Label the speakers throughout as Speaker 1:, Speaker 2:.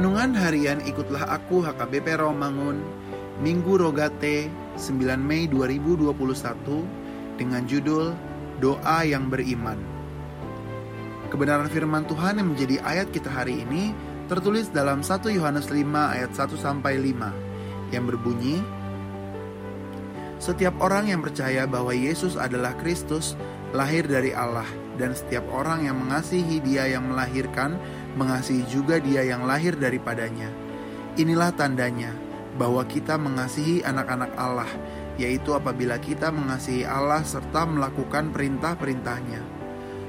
Speaker 1: Renungan harian Ikutlah Aku HKBP Romangun Minggu Rogate 9 Mei 2021 dengan judul Doa yang Beriman. Kebenaran firman Tuhan yang menjadi ayat kita hari ini tertulis dalam 1 Yohanes 5 ayat 1 sampai 5 yang berbunyi Setiap orang yang percaya bahwa Yesus adalah Kristus lahir dari Allah dan setiap orang yang mengasihi Dia yang melahirkan mengasihi juga dia yang lahir daripadanya. Inilah tandanya bahwa kita mengasihi anak-anak Allah, yaitu apabila kita mengasihi Allah serta melakukan perintah-perintahnya.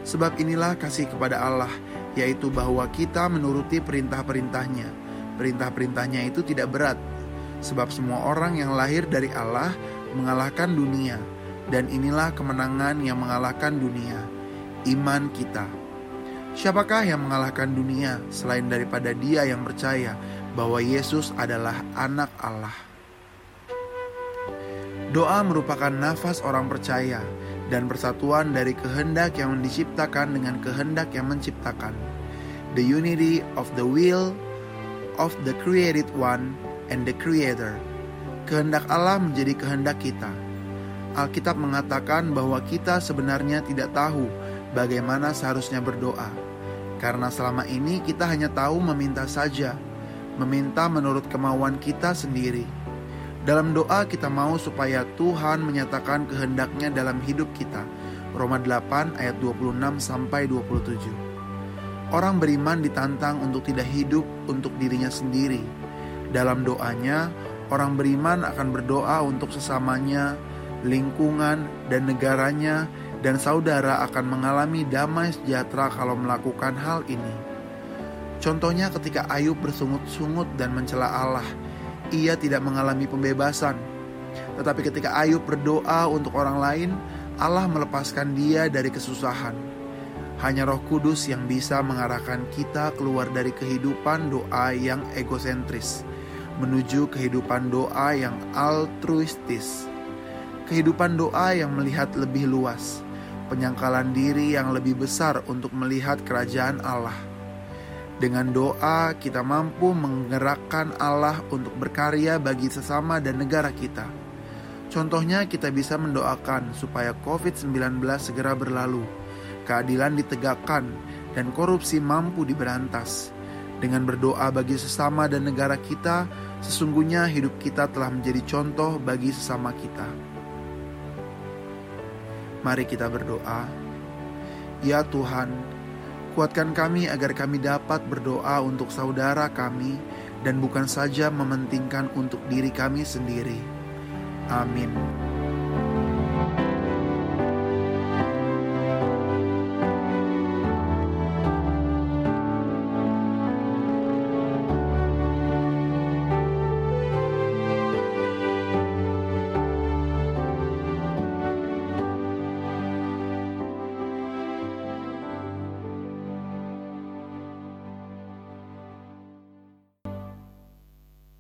Speaker 1: Sebab inilah kasih kepada Allah, yaitu bahwa kita menuruti perintah-perintahnya. Perintah-perintahnya itu tidak berat, sebab semua orang yang lahir dari Allah mengalahkan dunia, dan inilah kemenangan yang mengalahkan dunia, iman kita. Siapakah yang mengalahkan dunia selain daripada Dia yang percaya bahwa Yesus adalah Anak Allah? Doa merupakan nafas orang percaya dan persatuan dari kehendak yang diciptakan dengan kehendak yang menciptakan. The unity of the will of the created one and the creator. Kehendak Allah menjadi kehendak kita. Alkitab mengatakan bahwa kita sebenarnya tidak tahu bagaimana seharusnya berdoa. Karena selama ini kita hanya tahu meminta saja, meminta menurut kemauan kita sendiri. Dalam doa kita mau supaya Tuhan menyatakan kehendaknya dalam hidup kita. Roma 8 ayat 26 sampai 27. Orang beriman ditantang untuk tidak hidup untuk dirinya sendiri. Dalam doanya, orang beriman akan berdoa untuk sesamanya, lingkungan, dan negaranya dan saudara akan mengalami damai sejahtera kalau melakukan hal ini. Contohnya ketika Ayub bersungut-sungut dan mencela Allah, ia tidak mengalami pembebasan. Tetapi ketika Ayub berdoa untuk orang lain, Allah melepaskan dia dari kesusahan. Hanya Roh Kudus yang bisa mengarahkan kita keluar dari kehidupan doa yang egosentris menuju kehidupan doa yang altruistis. Kehidupan doa yang melihat lebih luas, penyangkalan diri yang lebih besar untuk melihat kerajaan Allah. Dengan doa, kita mampu menggerakkan Allah untuk berkarya bagi sesama dan negara kita. Contohnya, kita bisa mendoakan supaya COVID-19 segera berlalu, keadilan ditegakkan, dan korupsi mampu diberantas. Dengan berdoa bagi sesama dan negara kita, sesungguhnya hidup kita telah menjadi contoh bagi sesama kita. Mari kita berdoa. Ya Tuhan, kuatkan kami agar kami dapat berdoa untuk saudara kami dan bukan saja mementingkan untuk diri kami sendiri. Amin.